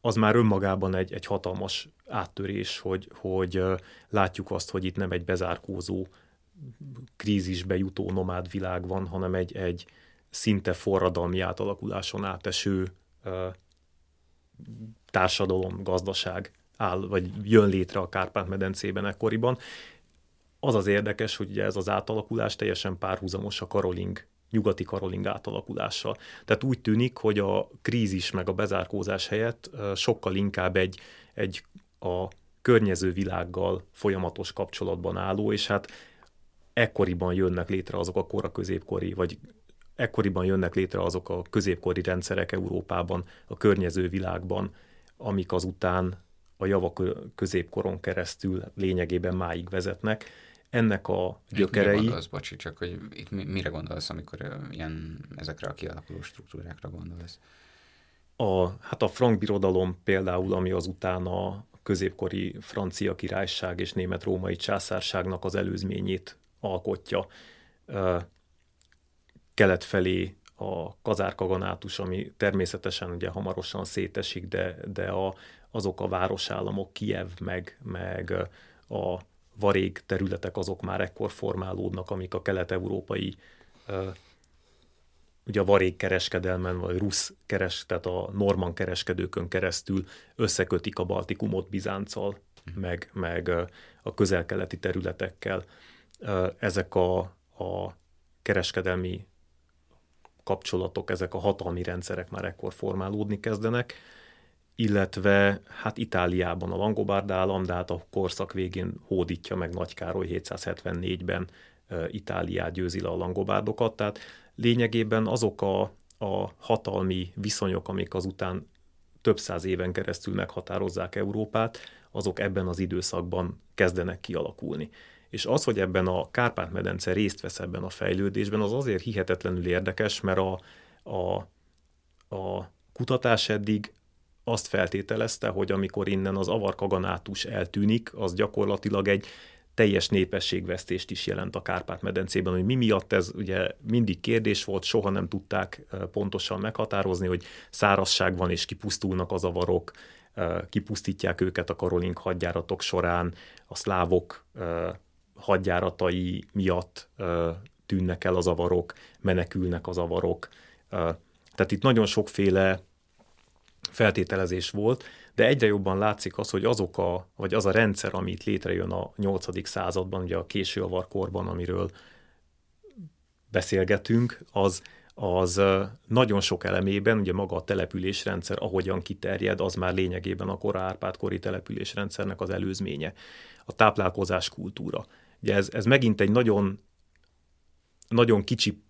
Az már önmagában egy, egy hatalmas áttörés, hogy, hogy látjuk azt, hogy itt nem egy bezárkózó, krízisbe jutó nomád világ van, hanem egy, egy szinte forradalmi átalakuláson áteső társadalom, gazdaság áll, vagy jön létre a Kárpát-medencében ekkoriban. Az az érdekes, hogy ugye ez az átalakulás teljesen párhuzamos a Karoling nyugati karoling átalakulással. Tehát úgy tűnik, hogy a krízis meg a bezárkózás helyett sokkal inkább egy, egy a környező világgal folyamatos kapcsolatban álló, és hát ekkoriban jönnek létre azok a kora középkori, vagy ekkoriban jönnek létre azok a középkori rendszerek Európában, a környező világban, amik azután a javak középkoron keresztül lényegében máig vezetnek, ennek a gyökerei... Mire gondolsz, bocsi, csak hogy itt mire gondolsz, amikor ilyen, ezekre a kialakuló struktúrákra gondolsz? A, hát a frank birodalom például, ami azután a középkori francia királyság és német-római császárságnak az előzményét alkotja. Kelet felé a kazárkaganátus, ami természetesen ugye hamarosan szétesik, de, de a, azok a városállamok, Kiev meg, meg a varég területek azok már ekkor formálódnak, amik a kelet-európai ugye a varég kereskedelmen, vagy rusz keres, tehát a norman kereskedőkön keresztül összekötik a Baltikumot Bizánccal, meg, meg a közel-keleti területekkel. Ezek a, a kereskedelmi kapcsolatok, ezek a hatalmi rendszerek már ekkor formálódni kezdenek, illetve hát Itáliában a Langobard állam, de hát a korszak végén hódítja meg Nagy Károly 774-ben Itáliát győzi le a langobárdokat, tehát lényegében azok a, a hatalmi viszonyok, amik azután több száz éven keresztül meghatározzák Európát, azok ebben az időszakban kezdenek kialakulni. És az, hogy ebben a Kárpát-medence részt vesz ebben a fejlődésben, az azért hihetetlenül érdekes, mert a, a, a kutatás eddig azt feltételezte, hogy amikor innen az avarkaganátus eltűnik, az gyakorlatilag egy teljes népességvesztést is jelent a Kárpát-medencében, hogy mi miatt ez ugye mindig kérdés volt, soha nem tudták pontosan meghatározni, hogy szárazság van és kipusztulnak az avarok, kipusztítják őket a karolink hadjáratok során, a szlávok hadjáratai miatt tűnnek el az avarok, menekülnek az avarok. Tehát itt nagyon sokféle feltételezés volt, de egyre jobban látszik az, hogy azok a, vagy az a rendszer, ami itt létrejön a 8. században, ugye a késő avarkorban, amiről beszélgetünk, az, az nagyon sok elemében, ugye maga a településrendszer, ahogyan kiterjed, az már lényegében a kora Árpád-kori településrendszernek az előzménye. A táplálkozás kultúra. Ugye ez, ez megint egy nagyon, nagyon kicsi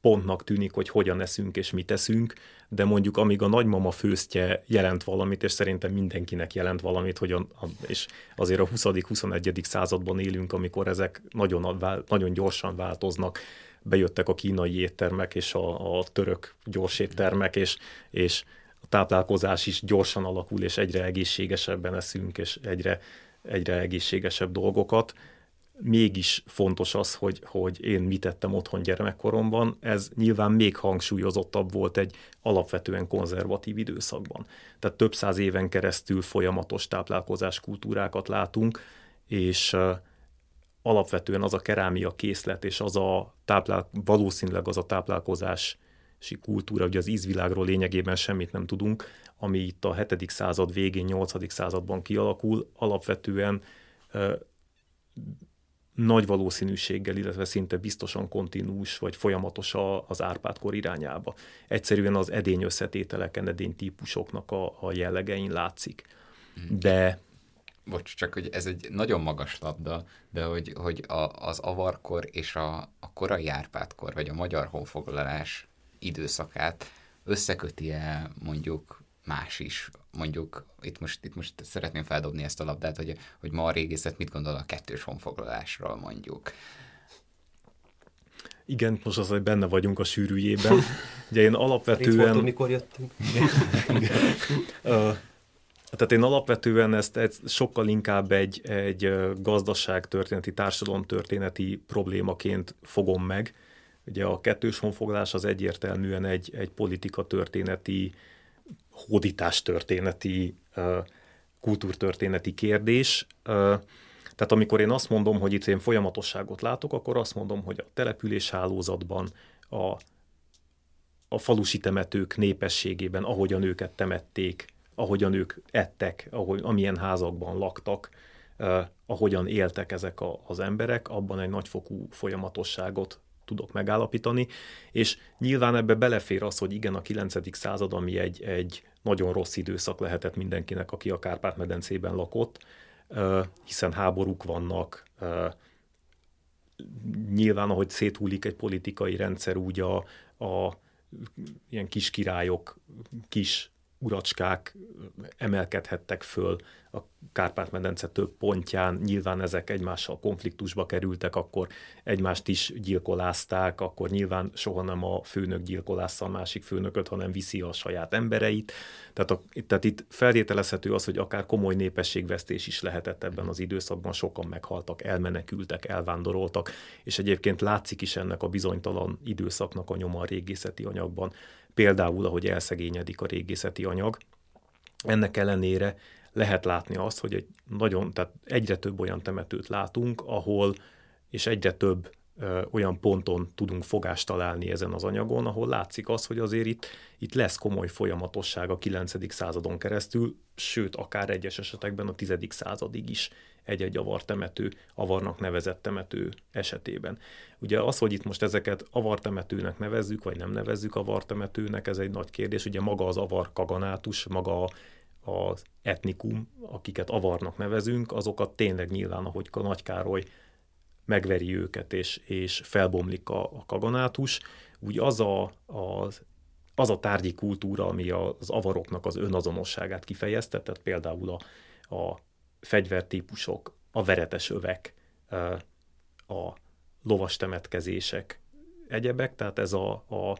pontnak tűnik, hogy hogyan eszünk és mit eszünk, de mondjuk amíg a nagymama főztje jelent valamit, és szerintem mindenkinek jelent valamit, hogy a, és azért a 20.-21. században élünk, amikor ezek nagyon, nagyon gyorsan változnak, bejöttek a kínai éttermek és a, a török gyors éttermek, és, és a táplálkozás is gyorsan alakul, és egyre egészségesebben eszünk, és egyre, egyre egészségesebb dolgokat mégis fontos az, hogy, hogy én mit tettem otthon gyermekkoromban, ez nyilván még hangsúlyozottabb volt egy alapvetően konzervatív időszakban. Tehát több száz éven keresztül folyamatos táplálkozás kultúrákat látunk, és alapvetően az a kerámia készlet, és az a táplál, valószínűleg az a táplálkozási kultúra, ugye az ízvilágról lényegében semmit nem tudunk, ami itt a 7. század végén, 8. században kialakul, alapvetően nagy valószínűséggel, illetve szinte biztosan kontinús vagy folyamatos az Árpádkor irányába. Egyszerűen az edény összetételeken, edény típusoknak a, a jellegein látszik. Mhm. De Bocs, csak hogy ez egy nagyon magas labda, de hogy, hogy a, az avarkor és a, a korai Árpádkor, vagy a magyar honfoglalás időszakát összeköti-e mondjuk más is. Mondjuk itt most, itt most szeretném feldobni ezt a labdát, hogy, hogy ma a régészet mit gondol a kettős honfoglalásról mondjuk. Igen, most az, hogy benne vagyunk a sűrűjében. Ugye én alapvetően... Voltam, mikor jöttünk. Tehát én alapvetően ezt, ezt sokkal inkább egy, egy gazdaságtörténeti, társadalomtörténeti problémaként fogom meg. Ugye a kettős honfoglalás az egyértelműen egy, egy politika történeti hódítástörténeti, kultúrtörténeti kérdés. Tehát amikor én azt mondom, hogy itt én folyamatosságot látok, akkor azt mondom, hogy a település hálózatban, a, a falusi temetők népességében, ahogyan őket temették, ahogyan ők ettek, ahogy, amilyen házakban laktak, ahogyan éltek ezek a, az emberek, abban egy nagyfokú folyamatosságot tudok megállapítani, és nyilván ebbe belefér az, hogy igen, a 9. század, ami egy, egy nagyon rossz időszak lehetett mindenkinek, aki a Kárpát-medencében lakott, hiszen háborúk vannak, nyilván, ahogy széthúlik egy politikai rendszer, úgy a, a ilyen kis királyok, kis uracskák emelkedhettek föl a Kárpát-medence több pontján, nyilván ezek egymással konfliktusba kerültek, akkor egymást is gyilkolázták, akkor nyilván soha nem a főnök gyilkolásza a másik főnököt, hanem viszi a saját embereit. Tehát, a, tehát itt feltételezhető az, hogy akár komoly népességvesztés is lehetett ebben az időszakban, sokan meghaltak, elmenekültek, elvándoroltak, és egyébként látszik is ennek a bizonytalan időszaknak a nyoma a régészeti anyagban például ahogy elszegényedik a régészeti anyag. Ennek ellenére lehet látni azt, hogy egy nagyon, tehát egyre több olyan temetőt látunk, ahol, és egyre több ö, olyan ponton tudunk fogást találni ezen az anyagon, ahol látszik az, hogy azért itt, itt lesz komoly folyamatosság a 9. századon keresztül, sőt, akár egyes esetekben a 10. századig is egy-egy avartemető, avarnak nevezett temető esetében. Ugye az, hogy itt most ezeket avartemetőnek nevezzük, vagy nem nevezzük avartemetőnek, ez egy nagy kérdés. Ugye maga az avar kaganátus, maga az etnikum, akiket avarnak nevezünk, azokat tényleg nyilván, ahogy a Nagy Károly megveri őket, és, és felbomlik a, a kaganátus, úgy az a, az az a tárgyi kultúra, ami az avaroknak az önazonosságát kifejezte, tehát például a, a fegyvertípusok, a veretes övek, a lovas temetkezések, egyebek, tehát ez a, a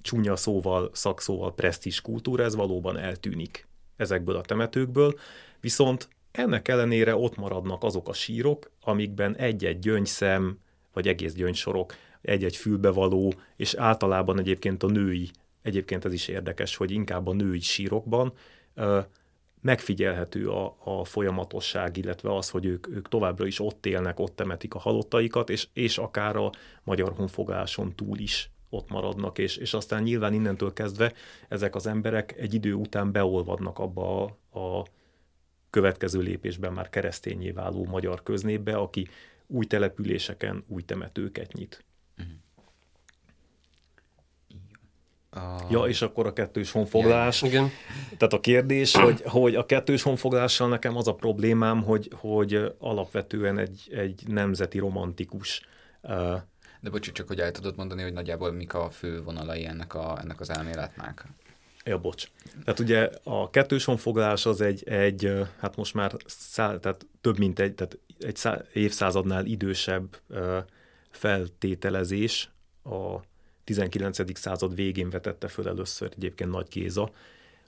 csúnya szóval, szakszóval presztis kultúra, ez valóban eltűnik ezekből a temetőkből, viszont ennek ellenére ott maradnak azok a sírok, amikben egy-egy gyöngyszem, vagy egész gyöngysorok, egy-egy fülbevaló, és általában egyébként a női, egyébként ez is érdekes, hogy inkább a női sírokban megfigyelhető a, a folyamatosság, illetve az, hogy ők, ők továbbra is ott élnek, ott temetik a halottaikat, és, és akár a magyar honfogáson túl is ott maradnak, és, és aztán nyilván innentől kezdve ezek az emberek egy idő után beolvadnak abba a, a következő lépésben már keresztényé váló magyar köznépbe, aki új településeken új temetőket nyit. Uh... Ja, és akkor a kettős honfoglalás. Ja, igen. Tehát a kérdés, hogy, hogy a kettős honfoglalással nekem az a problémám, hogy, hogy alapvetően egy, egy nemzeti romantikus uh, de bocs, csak hogy el tudod mondani, hogy nagyjából mik a fő vonalai ennek, a, ennek az elméletnek? Ja, bocs. Tehát ugye a kettős honfoglalás az egy, egy hát most már szá, tehát több mint egy, tehát egy szá, évszázadnál idősebb uh, feltételezés a 19. század végén vetette föl először egyébként Nagy Géza,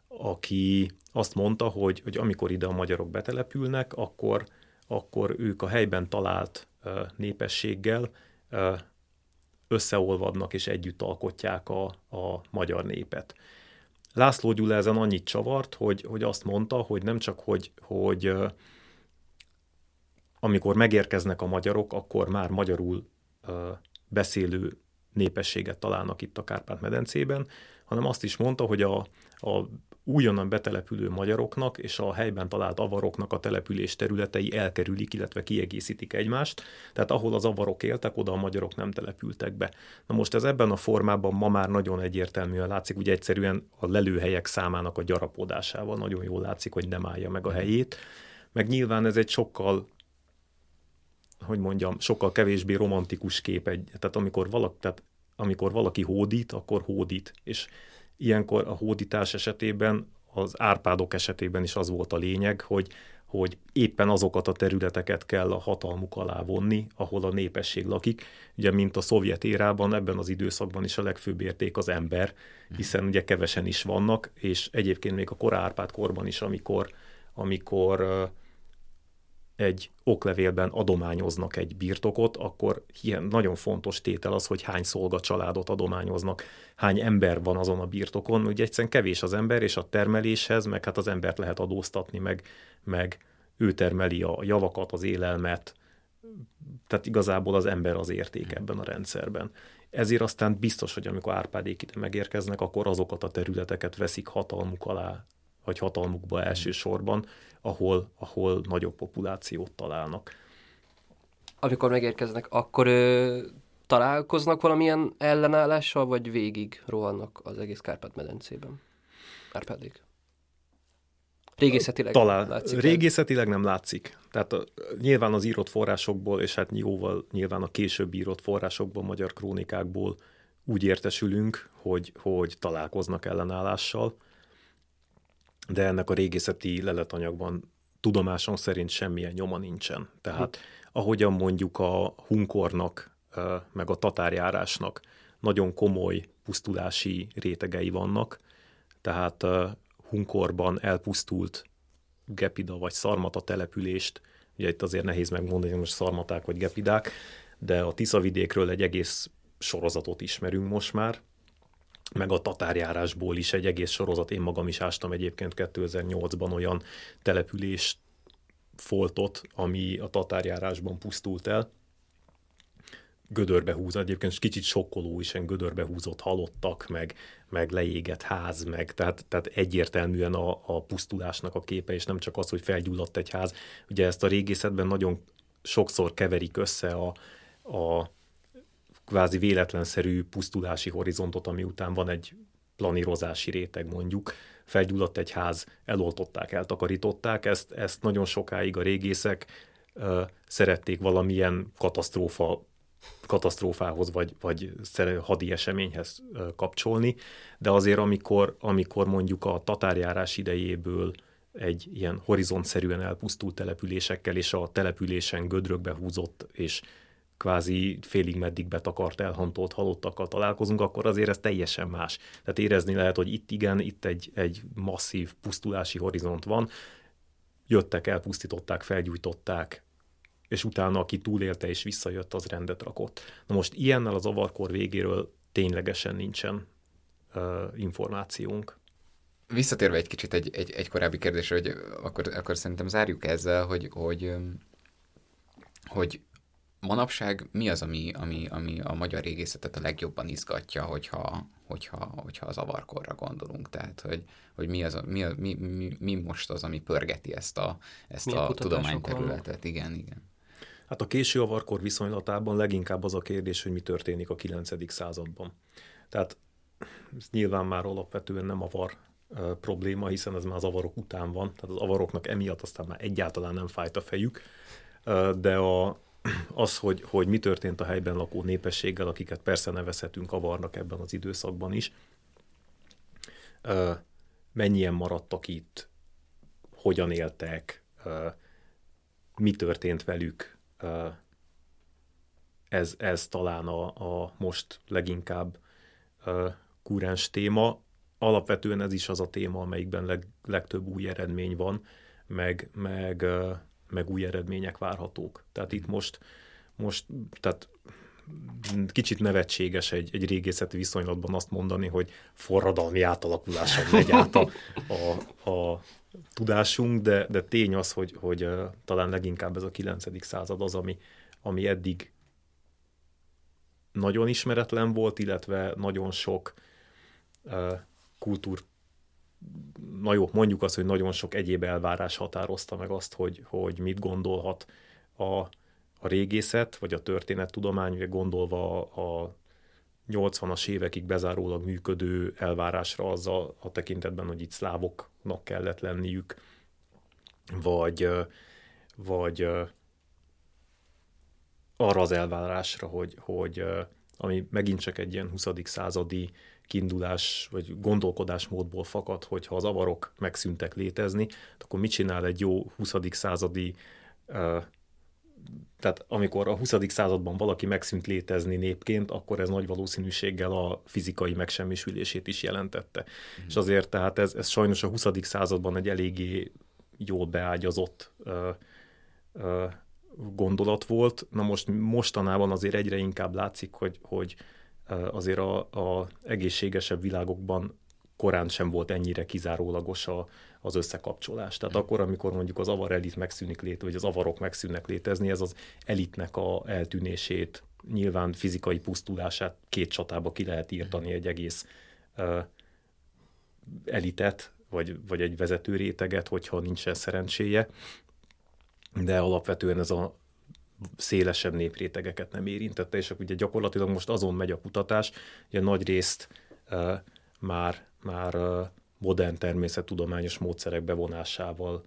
aki azt mondta, hogy, hogy amikor ide a magyarok betelepülnek, akkor, akkor ők a helyben talált népességgel összeolvadnak és együtt alkotják a, a magyar népet. László Gyula ezen annyit csavart, hogy, hogy azt mondta, hogy nem csak, hogy, hogy amikor megérkeznek a magyarok, akkor már magyarul beszélő népességet találnak itt a Kárpát-medencében, hanem azt is mondta, hogy a, a újonnan betelepülő magyaroknak és a helyben talált avaroknak a település területei elkerülik, illetve kiegészítik egymást. Tehát ahol az avarok éltek, oda a magyarok nem települtek be. Na most ez ebben a formában ma már nagyon egyértelműen látszik, ugye egyszerűen a lelőhelyek számának a gyarapodásával nagyon jól látszik, hogy nem állja meg a helyét. Meg nyilván ez egy sokkal hogy mondjam, sokkal kevésbé romantikus kép. Egy, tehát amikor valaki, tehát amikor valaki hódít, akkor hódít. És ilyenkor a hódítás esetében, az árpádok esetében is az volt a lényeg, hogy, hogy éppen azokat a területeket kell a hatalmuk alá vonni, ahol a népesség lakik. Ugye, mint a szovjet érában, ebben az időszakban is a legfőbb érték az ember, hiszen ugye kevesen is vannak, és egyébként még a korárpád korban is, amikor, amikor egy oklevélben adományoznak egy birtokot, akkor ilyen nagyon fontos tétel az, hogy hány szolga családot adományoznak, hány ember van azon a birtokon. Ugye egyszerűen kevés az ember, és a termeléshez, meg hát az embert lehet adóztatni, meg, meg ő termeli a javakat, az élelmet, tehát igazából az ember az érték ebben a rendszerben. Ezért aztán biztos, hogy amikor Árpádék ide megérkeznek, akkor azokat a területeket veszik hatalmuk alá, vagy hatalmukba elsősorban, ahol, ahol nagyobb populációt találnak. Amikor megérkeznek, akkor ö, találkoznak valamilyen ellenállással, vagy végig rohannak az egész Kárpát-medencében? Kárpádék. Régészetileg Talán, látszik. Régészetileg nem látszik. Tehát a, nyilván az írott forrásokból, és hát jóval nyilván a később írott forrásokból, magyar krónikákból úgy értesülünk, hogy, hogy találkoznak ellenállással de ennek a régészeti leletanyagban tudomásom szerint semmilyen nyoma nincsen. Tehát ahogyan mondjuk a hunkornak, meg a tatárjárásnak nagyon komoly pusztulási rétegei vannak, tehát hunkorban elpusztult gepida vagy szarmata települést, ugye itt azért nehéz megmondani, hogy most szarmaták vagy gepidák, de a Tiszavidékről egy egész sorozatot ismerünk most már, meg a tatárjárásból is egy egész sorozat. Én magam is ástam egyébként 2008-ban olyan települést foltot, ami a tatárjárásban pusztult el. Gödörbe húz, egyébként kicsit sokkoló is, gödörbe húzott halottak, meg, meg leégett ház, meg tehát, tehát egyértelműen a, a pusztulásnak a képe, és nem csak az, hogy felgyulladt egy ház. Ugye ezt a régészetben nagyon sokszor keverik össze a, a kvázi véletlenszerű pusztulási horizontot, ami után van egy planírozási réteg mondjuk, felgyulladt egy ház, eloltották, eltakarították, ezt, ezt nagyon sokáig a régészek ö, szerették valamilyen katasztrófa katasztrófához vagy, vagy hadi eseményhez kapcsolni, de azért amikor, amikor mondjuk a tatárjárás idejéből egy ilyen horizontszerűen elpusztult településekkel és a településen gödrökbe húzott és kvázi félig meddig betakart, elhantolt halottakkal találkozunk, akkor azért ez teljesen más. Tehát érezni lehet, hogy itt igen, itt egy, egy masszív pusztulási horizont van, jöttek, elpusztították, felgyújtották, és utána aki túlélte és visszajött, az rendet rakott. Na most ilyennel az avarkor végéről ténylegesen nincsen uh, információnk. Visszatérve egy kicsit egy, egy, egy korábbi kérdésre, hogy akkor, akkor szerintem zárjuk ezzel, hogy, hogy, hogy manapság mi az, ami, ami, ami a magyar régészetet a legjobban izgatja, hogyha, hogyha, hogyha az avarkorra gondolunk? Tehát, hogy, hogy mi, az, a, mi, a, mi, mi, mi most az, ami pörgeti ezt a, ezt a, a tudományterületet? Igen, igen. Hát a késő avarkor viszonylatában leginkább az a kérdés, hogy mi történik a 9. században. Tehát ez nyilván már alapvetően nem avar probléma, hiszen ez már az avarok után van, tehát az avaroknak emiatt aztán már egyáltalán nem fájt a fejük, de a, az, hogy, hogy mi történt a helyben lakó népességgel, akiket persze nevezhetünk avarnak ebben az időszakban is, mennyien maradtak itt, hogyan éltek, mi történt velük, ez, ez talán a, a most leginkább kúrens téma. Alapvetően ez is az a téma, amelyikben leg, legtöbb új eredmény van, meg, meg, meg új eredmények várhatók. Tehát itt most, most tehát kicsit nevetséges egy, egy régészeti viszonylatban azt mondani, hogy forradalmi átalakuláson megy át a, a, a tudásunk, de, de tény az, hogy, hogy talán leginkább ez a 9. század az, ami, ami eddig nagyon ismeretlen volt, illetve nagyon sok kultúr, na jó, mondjuk azt, hogy nagyon sok egyéb elvárás határozta meg azt, hogy, hogy mit gondolhat a, a régészet, vagy a történettudomány, gondolva a, a 80-as évekig bezárólag működő elvárásra azzal a tekintetben, hogy itt szlávoknak kellett lenniük, vagy, vagy arra az elvárásra, hogy, hogy ami megint csak egy ilyen 20. századi kiindulás vagy gondolkodásmódból fakad, hogy ha az avarok megszűntek létezni, akkor mit csinál egy jó 20. századi tehát amikor a 20. században valaki megszűnt létezni népként, akkor ez nagy valószínűséggel a fizikai megsemmisülését is jelentette. Mm. És azért tehát ez, ez sajnos a 20. században egy eléggé jól beágyazott ö, ö, gondolat volt. Na most mostanában azért egyre inkább látszik, hogy, hogy azért a, a egészségesebb világokban korán sem volt ennyire kizárólagos a, az összekapcsolás. Tehát akkor, amikor mondjuk az avar elit megszűnik lét, vagy az avarok megszűnnek létezni, ez az elitnek a eltűnését, nyilván fizikai pusztulását két csatába ki lehet írtani egy egész uh, elitet, vagy, vagy egy vezető réteget, hogyha nincsen szerencséje, de alapvetően ez a szélesebb néprétegeket nem érintette, és ugye gyakorlatilag most azon megy a kutatás, hogy a nagy részt uh, már, már uh, modern természettudományos módszerek bevonásával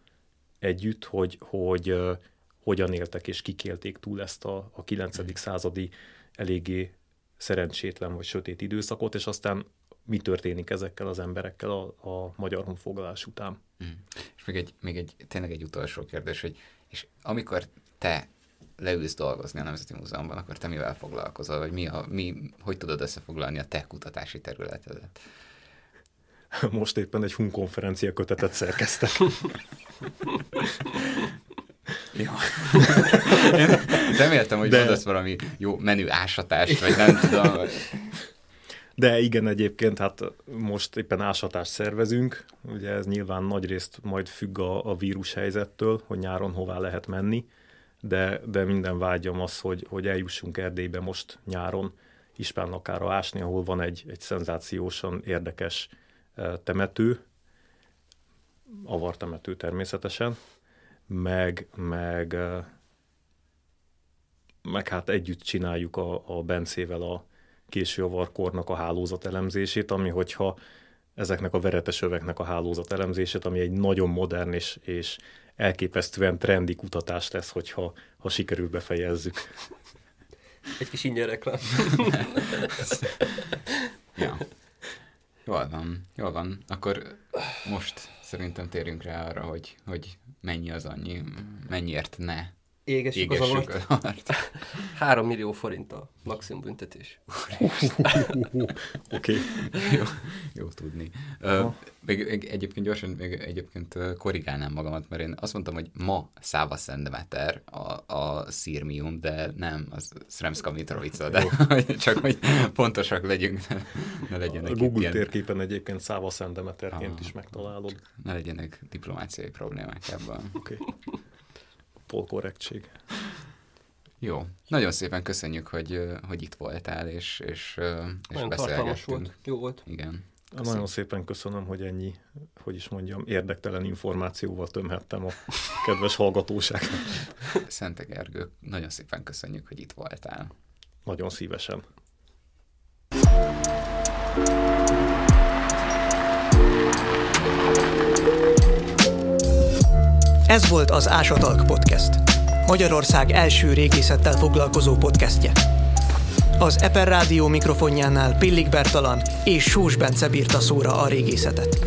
együtt, hogy, hogy uh, hogyan éltek és kik élték túl ezt a, a 9. Mm. századi eléggé szerencsétlen vagy sötét időszakot, és aztán mi történik ezekkel az emberekkel a, a magyar honfoglalás után. Mm. És még egy, még egy, tényleg egy utolsó kérdés, hogy és amikor te leülsz dolgozni a Nemzeti Múzeumban, akkor te mivel foglalkozol, vagy mi a, mi, hogy tudod összefoglalni a te kutatási területedet? Most éppen egy HUN konferencia kötetet szerkeztek. Ja. Én reméltem, hogy De... mondasz valami jó menü ásatást, vagy nem tudom. De igen, egyébként hát most éppen ásatást szervezünk, ugye ez nyilván nagyrészt majd függ a, a vírus helyzettől, hogy nyáron hová lehet menni, de, de minden vágyam az, hogy, hogy eljussunk Erdélybe most nyáron Ispán lakára ásni, ahol van egy, egy szenzációsan érdekes temető, avartemető természetesen, meg, meg, meg hát együtt csináljuk a, a Bencével a késő avarkornak a hálózat elemzését, ami hogyha ezeknek a veretes öveknek a hálózat elemzését, ami egy nagyon modern és, és elképesztően trendi kutatás lesz, hogyha ha sikerül befejezzük. Egy kis ingyen reklám. ja. Jól van, jól van. Akkor most szerintem térjünk rá arra, hogy, hogy mennyi az annyi, mennyiért ne égessük, égessük az avart. 3 millió forint a maximum büntetés. Oké. jó, jó tudni. Uh, még egyébként gyorsan, még egyébként korrigálnám magamat, mert én azt mondtam, hogy ma Száva Szendemeter a, a szírmium, de nem, az Sremska Mitrovica, de csak hogy pontosak legyünk, ne, ne legyenek A Google ilyen... térképen egyébként Száva Szendemeterként ah, is megtalálod. Ne legyenek diplomáciai problémák ebben. Oké. Okay polkorrektség. Jó. Nagyon szépen köszönjük, hogy, hogy itt voltál, és, és, és beszélgettünk. volt. Jó volt. Igen. Köszönjük. Nagyon szépen köszönöm, hogy ennyi, hogy is mondjam, érdektelen információval tömhettem a kedves hallgatóságot. Szente Gergő, nagyon szépen köszönjük, hogy itt voltál. Nagyon szívesen. Ez volt az Ásatalk Podcast. Magyarország első régészettel foglalkozó podcastje. Az Eper Rádió mikrofonjánál Pillik Bertalan és Sós Bence bírta szóra a régészetet.